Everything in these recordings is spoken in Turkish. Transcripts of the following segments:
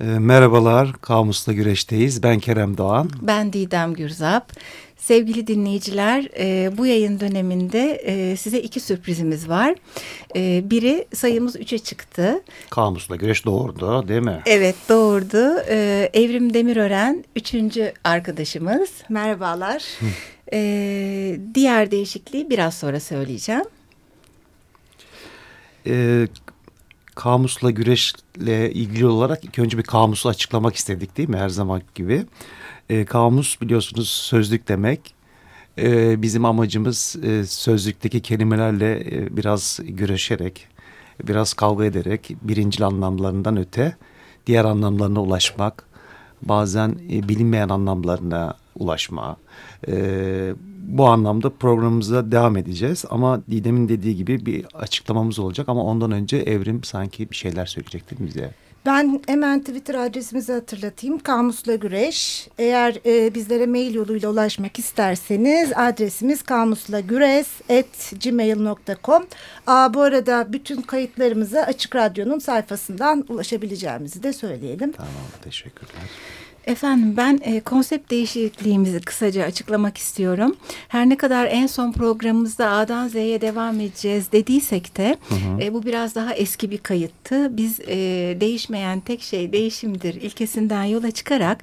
E, merhabalar, Kamus'la Güreş'teyiz. Ben Kerem Doğan. Ben Didem Gürzap. Sevgili dinleyiciler, e, bu yayın döneminde e, size iki sürprizimiz var. E, biri sayımız üçe çıktı. Kamus'la Güreş doğurdu değil mi? Evet doğurdu. E, Evrim Demirören üçüncü arkadaşımız. Merhabalar. e, diğer değişikliği biraz sonra söyleyeceğim. E, kamusla güreşle ilgili olarak ilk önce bir kamusu açıklamak istedik değil mi her zaman gibi. E, kamus biliyorsunuz sözlük demek. E, bizim amacımız e, sözlükteki kelimelerle e, biraz güreşerek, biraz kavga ederek birincil anlamlarından öte diğer anlamlarına ulaşmak. Bazen e, bilinmeyen anlamlarına ulaşma. E, bu anlamda programımıza devam edeceğiz. Ama Didem'in dediği gibi bir açıklamamız olacak. Ama ondan önce Evrim sanki bir şeyler söyleyecekti bize. Ben hemen Twitter adresimizi hatırlatayım. Kamusla Güreş. Eğer e, bizlere mail yoluyla ulaşmak isterseniz adresimiz kamuslagüres.gmail.com Bu arada bütün kayıtlarımıza Açık Radyo'nun sayfasından ulaşabileceğimizi de söyleyelim. Tamam, teşekkürler. Efendim ben e, konsept değişikliğimizi kısaca açıklamak istiyorum. Her ne kadar en son programımızda A'dan Z'ye devam edeceğiz dediysek de hı hı. E, bu biraz daha eski bir kayıttı. Biz e, değişmeyen tek şey değişimdir ilkesinden yola çıkarak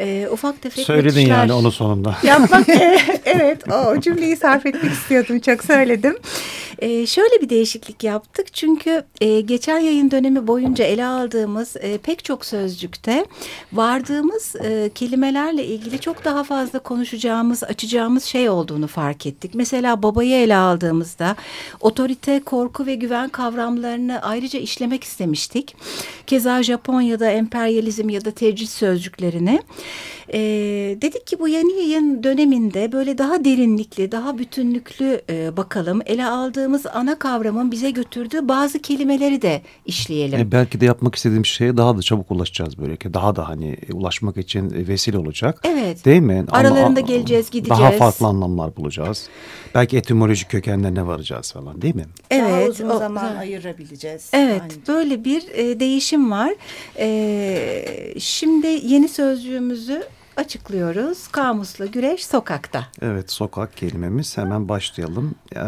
e, ufak tefek Söyledin yani onu sonunda. Yapmak e, evet o cümleyi sarf etmek istiyordum çok söyledim. E, şöyle bir değişiklik yaptık çünkü e, geçen yayın dönemi boyunca ele aldığımız e, pek çok sözcükte vardığımız e, kelimelerle ilgili çok daha fazla konuşacağımız, açacağımız şey olduğunu fark ettik. Mesela babayı ele aldığımızda otorite, korku ve güven kavramlarını ayrıca işlemek istemiştik. Keza Japonya'da emperyalizm ya da tecrit sözcüklerini. E, dedik ki bu yeni yayın döneminde böyle daha derinlikli, daha bütünlüklü e, bakalım. Ele aldığımız ana kavramın bize götürdüğü bazı kelimeleri de işleyelim. E, belki de yapmak istediğim şeye daha da çabuk ulaşacağız böyle ki. Daha da hani ulaşmak için vesile olacak. Evet. Değil mi? Aralarında Ama, geleceğiz, gideceğiz. Daha farklı anlamlar bulacağız. belki etimolojik kökenlerine varacağız falan değil mi? Evet. Daha uzun o, zaman o, ayırabileceğiz. Evet. Aynı. Böyle bir e, değişim var. E, şimdi yeni sözcüğümüzü açıklıyoruz. Kamusla güreş sokakta. Evet sokak kelimemiz hemen başlayalım. Ee,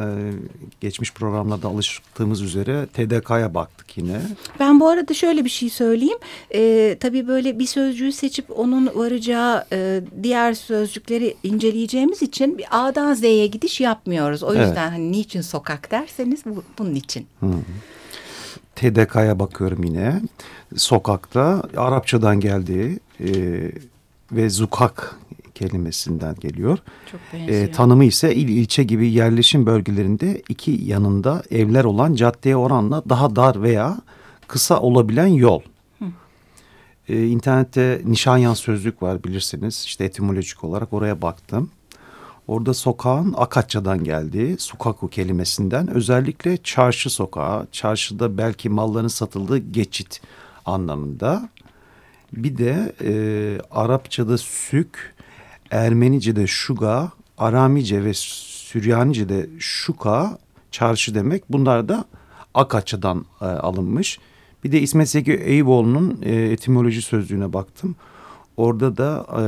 geçmiş programlarda alıştığımız üzere TDK'ya baktık yine. Ben bu arada şöyle bir şey söyleyeyim. Ee, tabii böyle bir sözcüğü seçip onun varacağı e, diğer sözcükleri inceleyeceğimiz için bir A'dan Z'ye gidiş yapmıyoruz. O yüzden evet. hani niçin sokak derseniz bu, bunun için. Hı. TDK'ya bakıyorum yine. Sokakta Arapçadan geldiği... E, ve zukak kelimesinden geliyor. Çok E, tanımı ise il ilçe gibi yerleşim bölgelerinde iki yanında evler olan caddeye oranla daha dar veya kısa olabilen yol. Hı. E, internette Nişanyan sözlük var bilirsiniz. İşte etimolojik olarak oraya baktım. Orada sokağın Akatça'dan geldiği sukaku kelimesinden özellikle çarşı sokağı, çarşıda belki malların satıldığı geçit anlamında. Bir de e, Arapçada sük, Ermenice'de şuga, Aramice ve Süryanice'de şuka, çarşı demek. Bunlar da Akaç'dan e, alınmış. Bir de İsmet Zeki Eyüboğlu'nun e, etimoloji sözlüğüne baktım. Orada da e,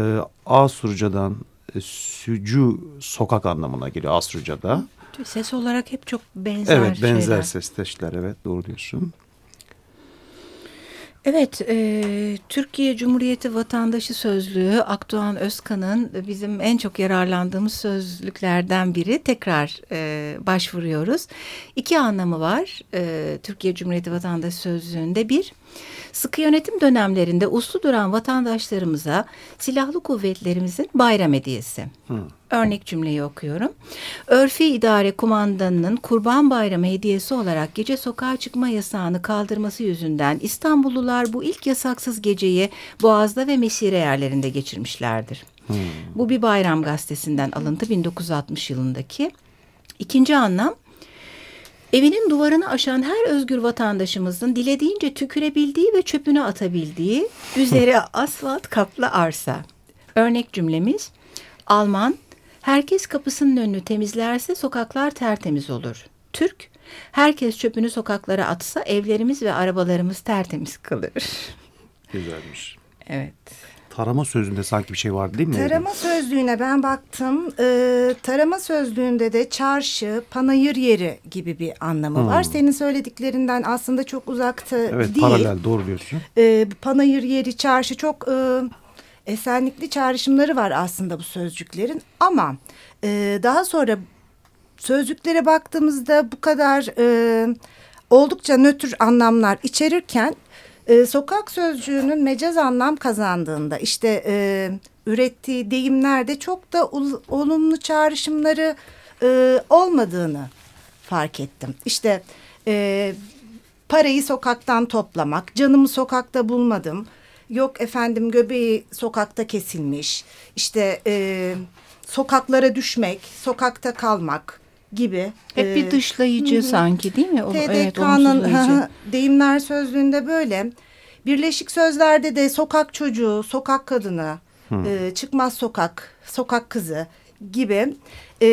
Asurca'dan e, sücü sokak anlamına geliyor Asurca'da. Ses olarak hep çok benzer Evet benzer şeyler. sesleşler evet doğru diyorsun. Evet, e, Türkiye Cumhuriyeti Vatandaşı Sözlüğü Akdoğan Özkan'ın bizim en çok yararlandığımız sözlüklerden biri. Tekrar e, başvuruyoruz. İki anlamı var e, Türkiye Cumhuriyeti Vatandaşı Sözlüğü'nde. Bir, sıkı yönetim dönemlerinde uslu duran vatandaşlarımıza silahlı kuvvetlerimizin bayram hediyesi. Hmm. Örnek cümleyi okuyorum. Örfi idare kumandanının Kurban Bayramı hediyesi olarak gece sokağa çıkma yasağını kaldırması yüzünden İstanbullular bu ilk yasaksız geceyi Boğaz'da ve Mesire yerlerinde geçirmişlerdir. Hmm. Bu bir bayram gazetesinden alıntı 1960 yılındaki. İkinci anlam Evinin duvarını aşan her özgür vatandaşımızın dilediğince tükürebildiği ve çöpünü atabildiği üzeri asfalt kaplı arsa. Örnek cümlemiz Alman Herkes kapısının önünü temizlerse sokaklar tertemiz olur. Türk, herkes çöpünü sokaklara atsa evlerimiz ve arabalarımız tertemiz kalır. güzelmiş. Evet. Tarama sözünde sanki bir şey vardı değil mi? Tarama sözlüğüne ben baktım. Ee, tarama sözlüğünde de çarşı, panayır yeri gibi bir anlamı Hmm. var. Senin söylediklerinden aslında çok uzakta Evet değil. paralel doğru diyorsun. Ee, panayır yeri, çarşı çok e, esenlikli çağrışımları var aslında bu sözcüklerin. Ama e, daha sonra sözcüklere baktığımızda bu kadar e, oldukça nötr anlamlar içerirken e, sokak sözcüğünün mecaz anlam kazandığında işte e, ürettiği deyimlerde çok da ol- olumlu çağrışımları e, olmadığını fark ettim. İşte e, parayı sokaktan toplamak, canımı sokakta bulmadım. Yok efendim göbeği sokakta kesilmiş. İşte e, sokaklara düşmek, sokakta kalmak gibi. Hep e, bir dışlayıcı sanki değil mi? O- evet, TDK'nın olumsuzlayıcı. deyimler sözlüğünde böyle. Birleşik sözlerde de sokak çocuğu, sokak kadını, e, çıkmaz sokak, sokak kızı gibi e,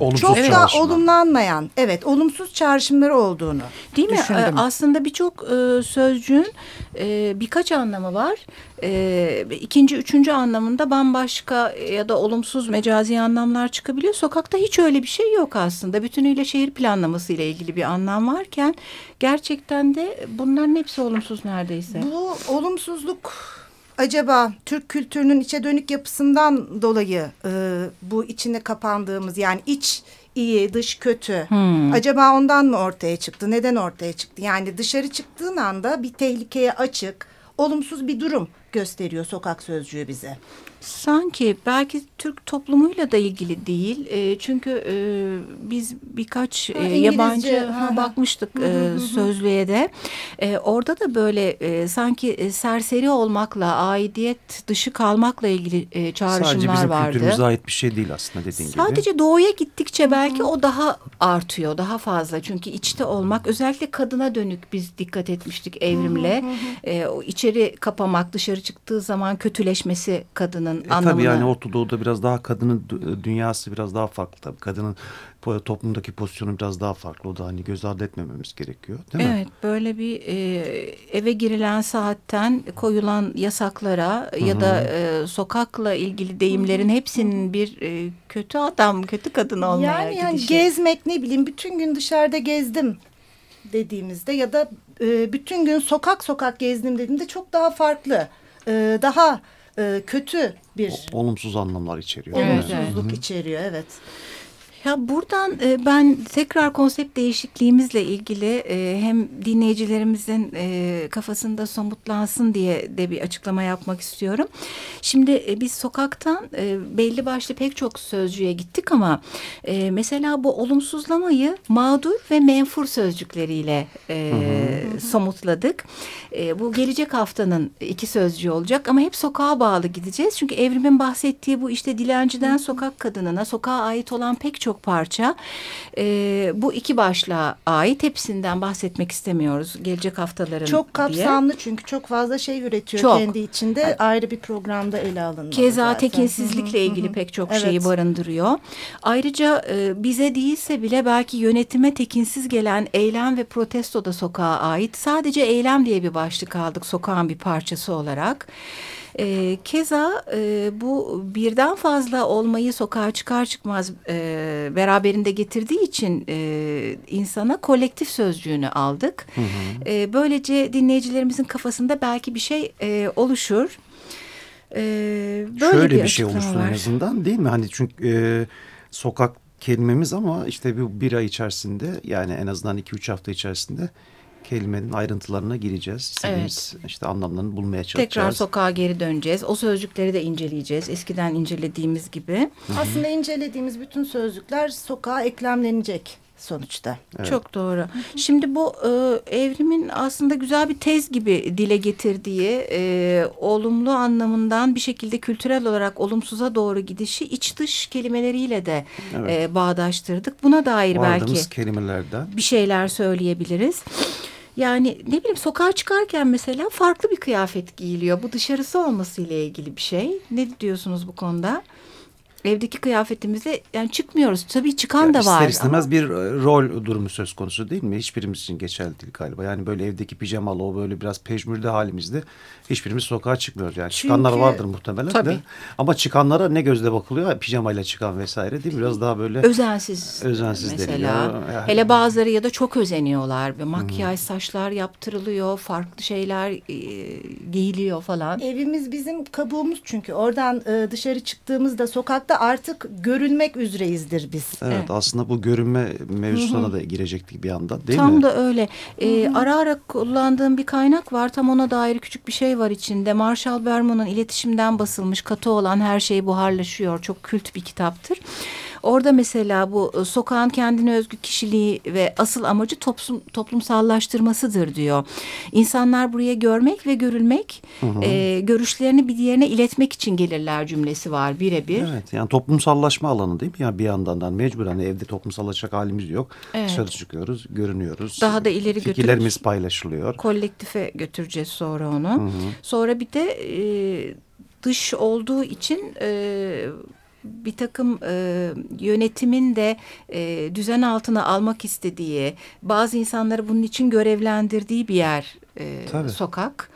Olumsuz çok da çağrışımlar. olumlanmayan, evet olumsuz çağrışımları olduğunu Değil mi? düşündüm. Ee, Aslında birçok e, sözcüğün e, birkaç anlamı var. E, ikinci, üçüncü anlamında bambaşka ya da olumsuz mecazi anlamlar çıkabiliyor. Sokakta hiç öyle bir şey yok aslında. Bütünüyle şehir planlaması ile ilgili bir anlam varken gerçekten de bunların hepsi olumsuz neredeyse. Bu olumsuzluk acaba Türk kültürünün içe dönük yapısından dolayı e, bu içine kapandığımız yani iç iyi dış kötü Hmm. acaba ondan mı ortaya çıktı neden ortaya çıktı yani dışarı çıktığın anda bir tehlikeye açık olumsuz bir durum gösteriyor sokak sözcüğü bize. Sanki belki Türk toplumuyla da ilgili değil. E, çünkü e, biz birkaç e, İngilizce, yabancı ha, bakmıştık Hı hı e, hı sözlüğe de. E, orada da böyle e, sanki e, serseri olmakla, aidiyet dışı kalmakla ilgili e, Sadece çağrışımlar bizim vardı. kültürümüze ait bir şey değil aslında dediğin gibi. Sadece doğuya gittikçe belki o daha artıyor, daha fazla. Çünkü içte olmak, özellikle kadına dönük biz dikkat etmiştik evrimle. E, o içeri kapamak, dışarı çıktığı zaman kötüleşmesi kadının E, anlamına. tabii yani Orta Doğu'da biraz daha kadının dü- dünyası biraz daha farklı tabii. Kadının toplumdaki pozisyonu biraz daha farklı. O da hani göz ardı etmememiz gerekiyor değil mi? Evet böyle bir e, eve girilen saatten koyulan yasaklara ya da e, sokakla ilgili deyimlerin hepsinin bir e, kötü adam, kötü kadın olmaya Yani, yani gidişi. gezmek ne bileyim bütün gün dışarıda gezdim dediğimizde ya da e, bütün gün sokak sokak gezdim dediğimde çok daha farklı e, daha e, kötü bir O- olumsuz anlamlar içeriyor. Evet, olumsuzluk içeriyor evet. Ya buradan e, ben tekrar konsept değişikliğimizle ilgili e, hem dinleyicilerimizin e, kafasında somutlansın diye de bir açıklama yapmak istiyorum. Şimdi e, biz sokaktan e, belli başlı pek çok sözcüğe gittik ama e, mesela bu olumsuzlamayı mağdur ve menfur sözcükleriyle e, somutladık. E, bu gelecek haftanın iki sözcüğü olacak ama hep sokağa bağlı gideceğiz. Çünkü evrimin bahsettiği bu işte dilenciden sokak kadınına sokağa ait olan pek çok parça e, bu iki başlığa ait. Hepsinden bahsetmek istemiyoruz gelecek haftaların Çok diye. kapsamlı çünkü çok fazla şey üretiyor Çok. kendi içinde ayrı bir programda ele alınmalı. Keza zaten. tekinsizlikle Hı hı, ilgili hı. pek çok Evet. şeyi barındırıyor. Ayrıca e, bize değilse bile belki yönetime tekinsiz gelen eylem ve protesto da sokağa ait. Sadece eylem diye bir başlık aldık sokağın bir parçası olarak. E, keza e, bu birden fazla olmayı sokağa çıkar çıkmaz e, beraberinde getirdiği için e, insana kolektif sözcüğünü aldık. E, böylece dinleyicilerimizin kafasında belki bir şey e, oluşur. E, böyle Şöyle bir, şey açıklama oluşsun en var. azından değil mi? Hani çünkü e, sokak kelimemiz ama işte bu bir ay içerisinde yani en azından iki üç hafta içerisinde kelimenin ayrıntılarına gireceğiz. İstediğimiz işte anlamlarını bulmaya çalışacağız. Tekrar sokağa geri döneceğiz. O sözcükleri de inceleyeceğiz. Eskiden incelediğimiz gibi. Aslında incelediğimiz bütün sözcükler sokağa eklemlenecek sonuçta. Evet. Çok doğru. Şimdi bu e, evrimin aslında güzel bir tez gibi dile getirdiği e, olumlu anlamından bir şekilde kültürel olarak olumsuza doğru gidişi iç dış kelimeleriyle de Evet. e, bağdaştırdık. Buna dair Vardığımız belki kelimelerden. bir şeyler söyleyebiliriz. Yani ne bileyim sokağa çıkarken mesela farklı bir kıyafet giyiliyor. Bu dışarısı olması ile ilgili bir şey. Ne diyorsunuz bu konuda? Evdeki kıyafetimizle yani çıkmıyoruz. Tabii çıkan yani da var. İster istemez ama... bir e, rol durumu söz konusu değil mi? Hiçbirimiz için geçerli değil galiba. Yani böyle evdeki pijamalı o böyle biraz pejmürde halimizde hiçbirimiz sokağa çıkmıyoruz. Yani Çünkü, çıkanlar vardır muhtemelen tabii. de. Ama çıkanlara ne gözle bakılıyor? Pijamayla çıkan vesaire değil mi? Biraz daha böyle Özensiz. Özensiz mesela. deniliyor. Yani- Hele bazıları ya da çok özeniyorlar. Ve makyaj, saçlar yaptırılıyor. Farklı şeyler e, giyiliyor falan. Evimiz bizim kabuğumuz çünkü oradan e, dışarı çıktığımızda sokakta artık görünmek üzereyizdir biz. Evet, Evet. aslında bu görünme mevzusuna da girecektik bir anda değil Tam mi? da öyle. Ee, ara ara kullandığım bir kaynak var. Tam ona dair küçük bir şey var içinde. Marshall Berman'ın iletişimden basılmış katı olan her şey buharlaşıyor. Çok kült bir kitaptır. Orada mesela bu e, sokağın kendine özgü kişiliği ve asıl amacı toplum, toplumsallaştırmasıdır diyor. İnsanlar buraya görmek ve görülmek, e, görüşlerini bir diğerine iletmek için gelirler cümlesi var birebir. Evet yani toplumsallaşma alanı değil mi? Yani bir yandan da mecburen hani evde toplumsallaşacak halimiz yok. Evet. Dışarı çıkıyoruz, görünüyoruz. Daha da ileri Fikirlerimiz götürürüz. paylaşılıyor. kolektife götüreceğiz sonra onu. Sonra bir de e, dış olduğu için e, bir takım e, yönetimin de e, düzen altına almak istediği, bazı insanları bunun için görevlendirdiği bir yer e, Tabii. sokak.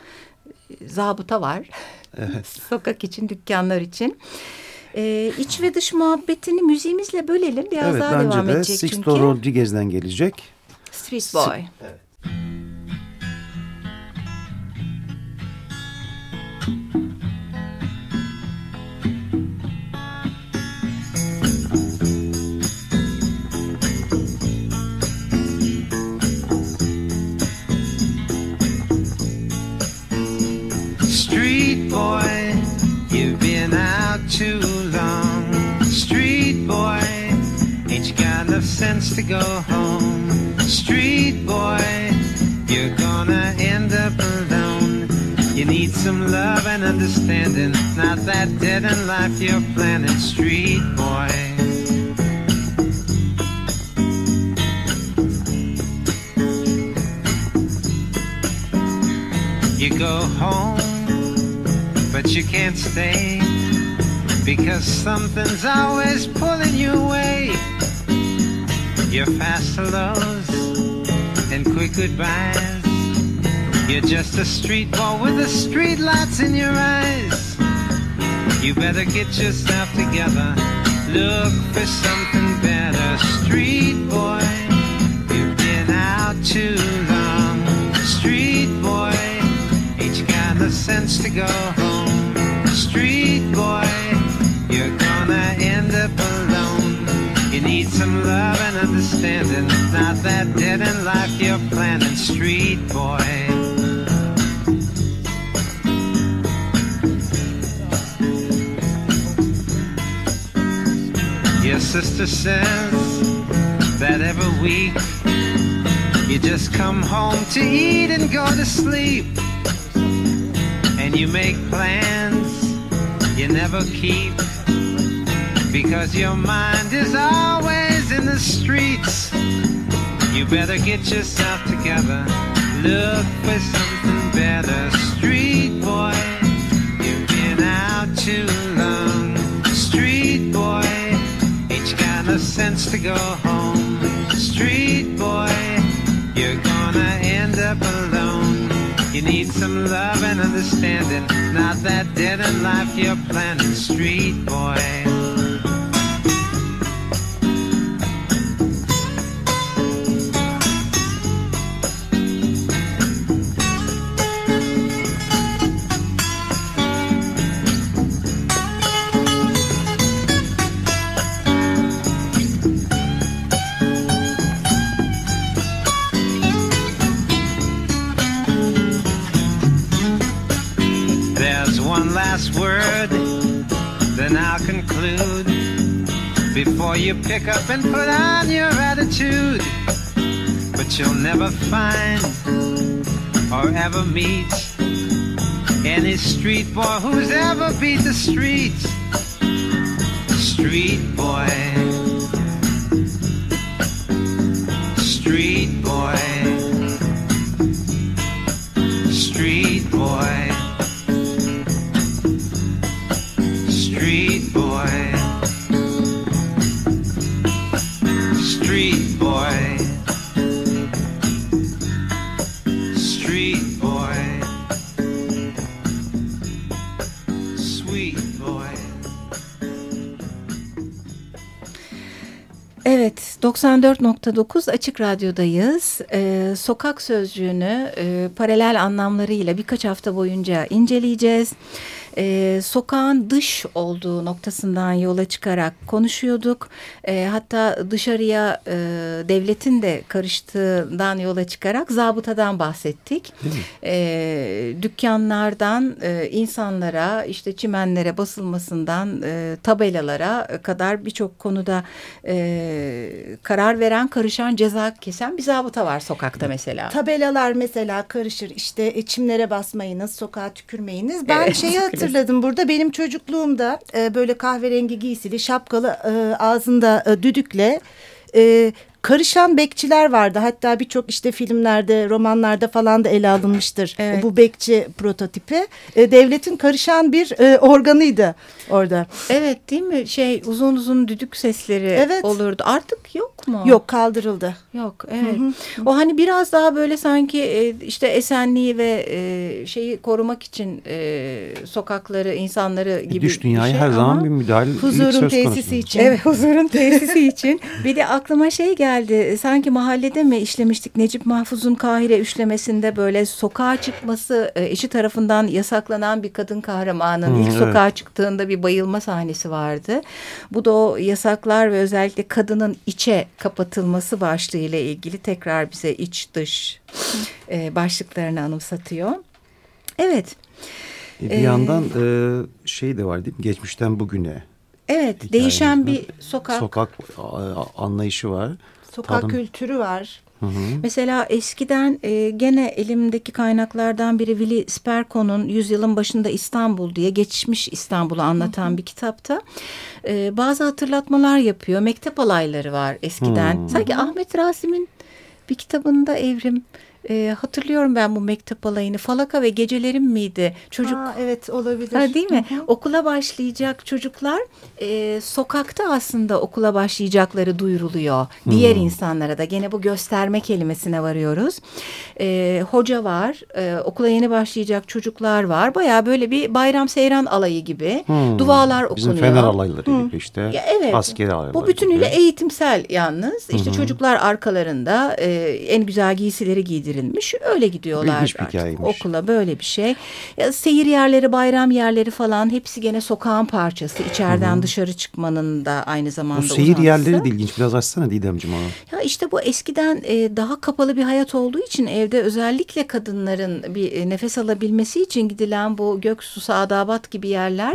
Zabıta var. Sokak için, dükkanlar için. E, iç ve dış muhabbetini müziğimizle bölelim. Biraz evet daha bence devam de edecek Sixto çünkü. Rodriguez'den gelecek. Street Boy. Street too long. Street boy, ain't you got enough sense to go home? Street boy, you're gonna end up alone. You need some love and understanding, not that dead in life you're planning. Street boy. You go home, but you can't stay because something's always pulling you away. Your fast hellos and quick goodbyes. You're just a street boy with the street lights in your eyes. You better get yourself together. Look for something better, street boy. You've been out too long, street boy. Ain't you got the sense to go home, street boy? Need some love and understanding, not that dead in life you're planning, street boy. Your sister says that every week you just come home to eat and go to sleep. And you make plans you never keep because your mind is always in the streets. You better get yourself together. Look for something better, street boy. You've been out too long, street boy. You got no sense to go home, street boy? You're gonna end up alone. You need some love and understanding, not that dead in life you're planning, street boy. You pick up and put on your attitude. But you'll never find or ever meet any street boy who's ever beat the street. Street. Street boy. Street boy. Street boy. 94.9 Açık Radyo'dayız. Ee, sokak sözcüğünü e, paralel anlamlarıyla birkaç hafta boyunca inceleyeceğiz e, sokağın dış olduğu noktasından yola çıkarak konuşuyorduk. E, hatta dışarıya e, devletin de karıştığından yola çıkarak zabıtadan bahsettik. E, dükkanlardan e, insanlara işte çimenlere basılmasından e, tabelalara kadar birçok konuda e, karar veren karışan ceza kesen bir zabıta var sokakta mesela. Tabelalar mesela karışır işte e, çimlere basmayınız sokağa tükürmeyiniz. Ben Evet, şeyi tükürür. Hatırladım burada. Benim çocukluğumda e, böyle kahverengi giysili şapkalı e, ağzında e, düdükle e, karışan bekçiler vardı. Hatta birçok işte filmlerde romanlarda falan da ele alınmıştır Evet. bu bekçi prototipi. E, devletin karışan bir e, organıydı orada. Evet değil mi? Şey uzun uzun düdük sesleri Evet. olurdu. Artık yok mu? Yok kaldırıldı. Yok evet. O hani biraz daha böyle sanki e, işte esenliği ve e, şeyi korumak için e, sokakları, insanları gibi Dış dünyaya bir şey her zaman ama bir müdahale Huzurun tesisi için. Evet huzurun tesisi için. Bir de aklıma şey geldi. Sanki mahallede mi işlemiştik Necip Mahfuz'un Kahire üçlemesinde böyle sokağa çıkması e, eşi tarafından yasaklanan bir kadın kahramanın Hı, ilk evet. sokağa çıktığında bir bayılma sahnesi vardı. Bu da o yasaklar ve özellikle kadının içe kapatılması başlığıyla ilgili tekrar bize iç dış e, başlıklarını anımsatıyor. Evet. E, Bir Ee, yandan e, şey de var değil mi? Geçmişten bugüne. Evet, değişen bir sokak. Sokak anlayışı var. Sokak Tadım- kültürü var. Hı hı. Mesela eskiden e, gene elimdeki kaynaklardan biri Willy Sperko'nun Yüzyılın Başında İstanbul diye geçmiş İstanbul'u anlatan bir kitapta e, bazı hatırlatmalar yapıyor. Mektep alayları var eskiden. Hmm. Sanki Ahmet Rasim'in bir kitabında evrim e, hatırlıyorum ben bu mektep alayını. Falaka ve Gecelerim miydi? Çocuk Aa, evet olabilir. Ha, değil mi? Hı hı. Okula başlayacak çocuklar e, sokakta aslında okula başlayacakları duyuruluyor. Diğer insanlara da gene bu gösterme kelimesine varıyoruz. E, hoca var, e, okula yeni başlayacak çocuklar var. Baya böyle bir bayram seyran alayı gibi Hmm. dualar Bizim okunuyor. fener alayları gibi işte. Ya evet. Askeri alayları Bu bütünüyle gibi. eğitimsel yalnız. İşte çocuklar arkalarında e, en güzel giysileri giydirilmiş. Öyle gidiyorlar artık hikayeymiş. okula böyle bir şey. Ya, seyir yerleri, bayram yerleri falan hepsi gene sokağın parçası. İçeriden dışarı çıkmanın da aynı zamanda Bu seyir uzantısı. yerleri de ilginç. Biraz açsana Didemciğim onu. Ya işte bu eskiden e, daha kapalı bir hayat olduğu için evde özellikle kadınların bir e, nefes alabilmesi için gidilen bu Göksu, Sadabat gibi yerler.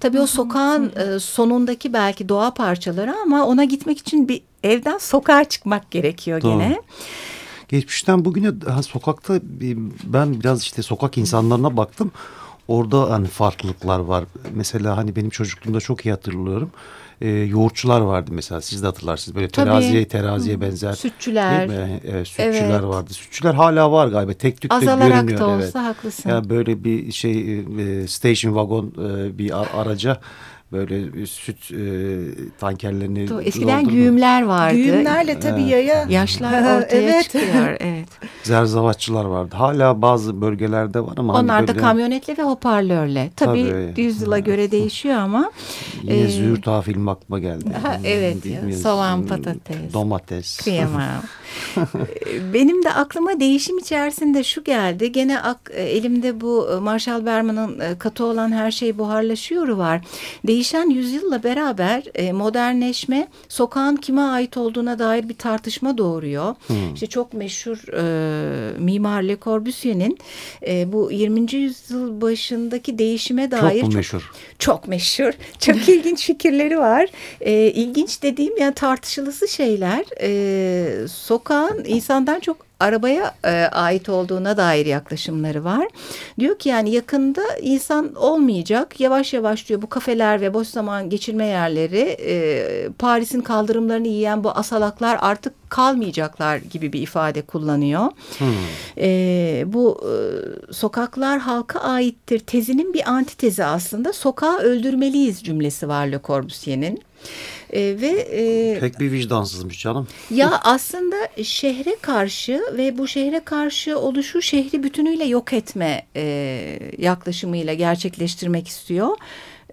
Tabii o sokağın e, sonundaki belki doğa parçaları ama ona gitmek için bir evden sokağa çıkmak gerekiyor Doğru. gene. Geçmişten bugüne ha, sokakta ben biraz işte sokak insanlarına baktım. Orada hani farklılıklar var. Mesela hani benim çocukluğumda çok iyi hatırlıyorum. Ee, yoğurtçular vardı mesela siz de hatırlarsınız. Böyle Tabii. teraziye teraziye benzer. Sütçüler. Evet, sütçüler Evet. vardı. Sütçüler hala var galiba. Tek tük de Azalarak görünüyor. da olsa evet. haklısın. Ya böyle bir şey e, station wagon e, bir araca böyle süt e, tankerlerini Doğru, Eskiden doldurdu. güğümler vardı. Düğümlerle tabii yaya. Yaşlar ortaya Evet. çıkıyor. Evet. Zerzavatçılar vardı. Hala bazı bölgelerde var ama hani Onlar da böyle kamyonetle ve hoparlörle. Tabii, Tabii. yüzyıla göre değişiyor ama. Yine e, Züğürt Ağa filmi aklıma geldi. Ha, evet ya, Bilmiyorum. soğan, patates. Domates. Kıyamam. Benim de aklıma değişim içerisinde şu geldi. Gene ak, e, elimde bu e, Marshall Berman'ın e, katı olan her şey buharlaşıyor var. Değişen yüzyılla beraber e, modernleşme sokağın kime ait olduğuna dair bir tartışma doğuruyor. İşte çok meşhur e, mimar Le Corbusier'in e, bu 20. yüzyıl başındaki değişime dair Çok meşhur? çok meşhur. Çok ilginç fikirleri var. Ee, ilginç dediğim yani tartışılısı şeyler. Ee, sokağın insandan çok arabaya e, ait olduğuna dair yaklaşımları var. Diyor ki yani yakında insan olmayacak. Yavaş yavaş diyor bu kafeler ve boş zaman geçirme yerleri e, Paris'in kaldırımlarını yiyen bu asalaklar artık kalmayacaklar gibi bir ifade kullanıyor. E, bu e, sokaklar halka aittir tezinin bir antitezi aslında. Sokağı öldürmeliyiz cümlesi var Le Corbusier'in. E, ve e, Pek bir vicdansızmış canım. ya aslında şehre karşı ve bu şehre karşı oluşu şehri bütünüyle yok etme e, yaklaşımıyla gerçekleştirmek istiyor.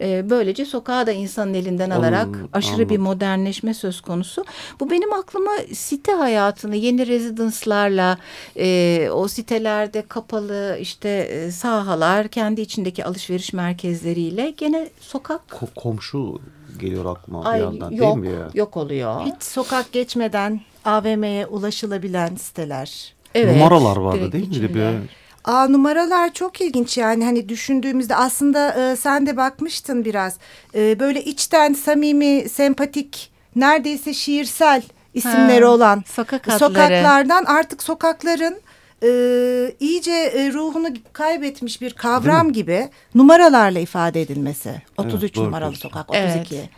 E, böylece sokağı da insanın elinden alarak Anladım, aşırı bir modernleşme söz konusu. Bu benim aklıma site hayatını yeni rezidanslarla e, o sitelerde kapalı işte e, sahalar kendi içindeki alışveriş merkezleriyle gene sokak Ko- komşu geliyor aklıma bir ay yandan yok değil mi ya? yok oluyor. Hiç sokak geçmeden AVM'ye ulaşılabilen siteler. Evet, Numaralar vardı değil mi? Aa, numaralar çok ilginç yani. Hani düşündüğümüzde aslında e, sen de bakmıştın biraz. E, böyle içten samimi sempatik neredeyse şiirsel isimleri Ha, olan sokak adları. sokaklardan artık sokakların e, iyice e, ruhunu kaybetmiş bir kavram gibi numaralarla ifade edilmesi. 33 doğru numaralı sokak 32 Evet.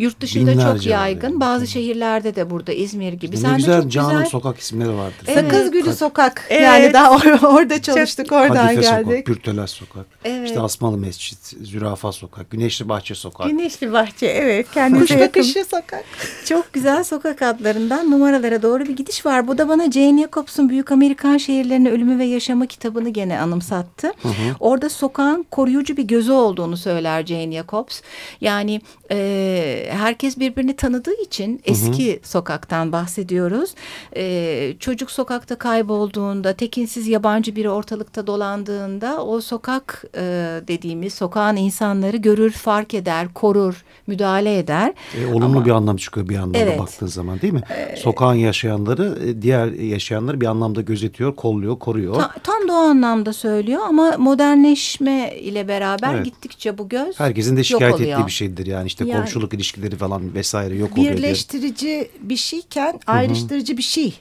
Yurt dışında çok Binlerce var yaygın. yani. Bazı şehirlerde de burada İzmir gibi. ne Sen de güzel çok canım güzel. sokak isimleri vardır. Evet. Sakız Gülü Sokak Evet. yani daha or- orada çalıştık oradan Kadife Sokak, geldik. Pürteles Sokak, Evet. işte Asmalı Mescit, Zürafa Sokak, Güneşli Bahçe Sokak. Güneşli Bahçe evet Kuş bakışı sokak. Çok güzel sokak adlarından numaralara doğru bir gidiş var. Bu da bana Jane Jacobs'un Büyük Amerikan Şehirlerinin Ölümü ve Yaşamı kitabını gene anımsattı. Orada sokağın koruyucu bir gözü olduğunu söyler Jane Jacobs. Yani e, herkes birbirini tanıdığı için eski sokaktan bahsediyoruz. E, çocuk sokakta kaybolduğunda, tekinsiz yabancı biri ortalıkta dolandığında o sokak e, dediğimiz sokağın insanları görür, fark eder, korur, müdahale eder. E, olumlu bir anlam çıkıyor bir anlamda Evet. baktığın zaman değil mi? Sokağın yaşayanları e, diğer yaşayanları bir anlamda gözetiyor, kolluyor, koruyor. Ta- tam da o anlamda söylüyor ama modernleşme ile beraber Evet. gittikçe bu göz Herkesin de şikayet ettiği bir şeydir yani işte Yani- komşuluk ilişkileri falan vesaire yok oluyor diye. birleştirici bir şeyken ayrıştırıcı bir şey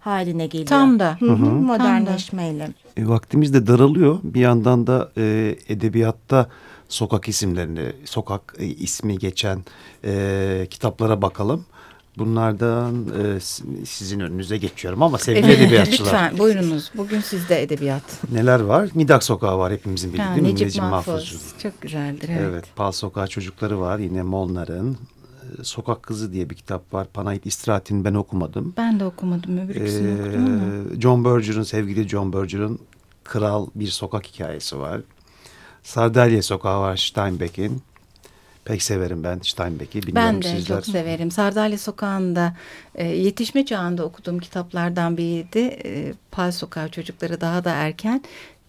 haline geliyor. Tam da. Hı hı, Modernleşmeyle. E, vaktimiz de daralıyor. Bir yandan da e, edebiyatta sokak isimlerini, sokak e, ismi geçen e, kitaplara bakalım. Bunlardan e, sizin önünüze geçiyorum ama sevgili Evet, edebiyatçılar. Lütfen buyurunuz. Bugün sizde edebiyat. Neler var? Midak Sokağı var hepimizin bildiği Ha, değil mi? Necip Mahfuz. Çok güzeldir. Evet. Evet. Pal Sokağı Çocukları var. Yine Molnar'ın. E, Sokak Kızı diye bir kitap var. Panayit İstirahat'ini ben okumadım. Ben de okumadım. Öbür ikisini okudum ama. Ee, John Berger'ın, sevgili John Berger'ın Kral Bir Sokak Hikayesi var. Sardalya Sokağı var Steinbeck'in. Pek severim ben Steinbeck'i. Bilmiyorum Ben de sizler. çok severim. Sardalya Sokağı'nda e, yetişme çağında okuduğum kitaplardan biriydi. E, Pal Sokağı Çocukları daha da erken.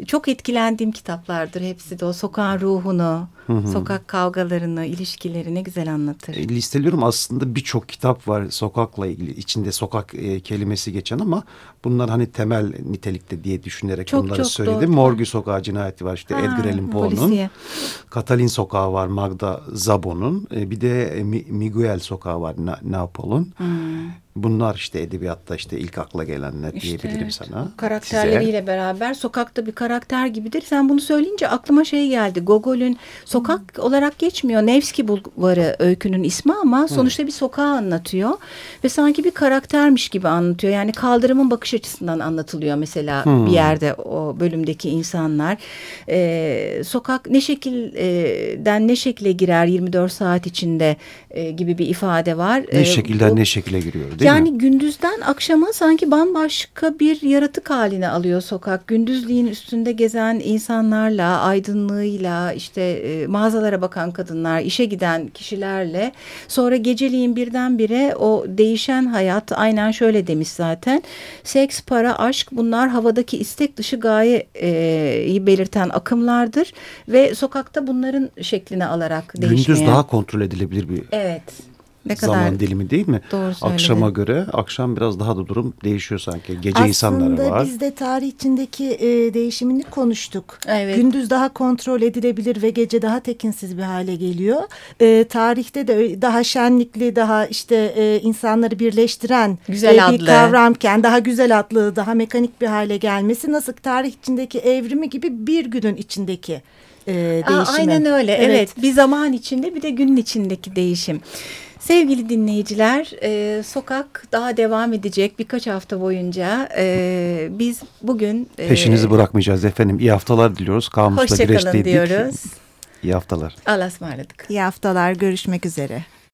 Çok etkilendiğim kitaplardır hepsi de. O sokağın ruhunu, sokak kavgalarını, ilişkileri ne güzel anlatır. E, Listeliyorum aslında birçok kitap var sokakla ilgili içinde sokak e, kelimesi geçen ama bunlar hani temel nitelikte diye düşünerek Çok, bunları çok söyledim. doğru. Morgue Sokağı cinayeti var işte Ha, Edgar Allan Poe'nun. Katalin Sokağı var Magda Szabo'nun. E, bir de e, Mi- Miguel Sokağı var Na- Napol'un. Bunlar işte edebiyatta işte ilk akla gelenler İşte diyebilirim evet, sana. Karakterleriyle beraber sokakta bir karakter gibidir. Sen bunu söyleyince aklıma şey geldi. Gogol'ün sokak olarak geçmiyor. Nevski Bulvarı öykünün ismi ama sonuçta bir sokağı anlatıyor. Ve sanki bir karaktermiş gibi anlatıyor. Yani kaldırımın bakış açısından anlatılıyor mesela bir yerde o bölümdeki insanlar. Ee, sokak ne şekilden ne şekle girer 24 saat içinde e, gibi bir ifade var. Ne Ee, şekilden bu- ne şekile giriyor değil yani mi? gündüzden akşama sanki bambaşka bir yaratık haline alıyor sokak. Gündüzliğin üstünde gezen insanlarla, aydınlığıyla, işte e, mağazalara bakan kadınlar, işe giden kişilerle sonra geceliğin birdenbire o değişen hayat aynen şöyle demiş zaten. Seks, para, aşk bunlar havadaki istek dışı gayeyi belirten akımlardır ve sokakta bunların şeklini alarak değişmeye. Gündüz daha kontrol edilebilir bir Evet. Ne kadar zaman dilimi değil mi? Doğru söyledin. Akşama göre akşam biraz daha da durum değişiyor sanki. Gece insanları Aslında var. biz de tarih içindeki e, değişimini konuştuk. Evet. Gündüz daha kontrol edilebilir ve gece daha tekinsiz bir hale geliyor. E, tarihte de daha şenlikli, daha işte e, insanları birleştiren Güzel e, bir adlı. kavramken daha güzel adlı, daha mekanik bir hale gelmesi nasıl tarih içindeki evrimi gibi bir günün içindeki e, değişimi. Aa, aynen öyle. Evet. Bir zaman içinde bir de günün içindeki değişim. Sevgili dinleyiciler, e, sokak daha devam edecek birkaç hafta boyunca. E, biz bugün e, Peşinizi bırakmayacağız efendim. İyi haftalar diliyoruz. Kamusla hoşçakalın diyoruz. İyi haftalar. Allah'a ısmarladık. İyi haftalar, görüşmek üzere.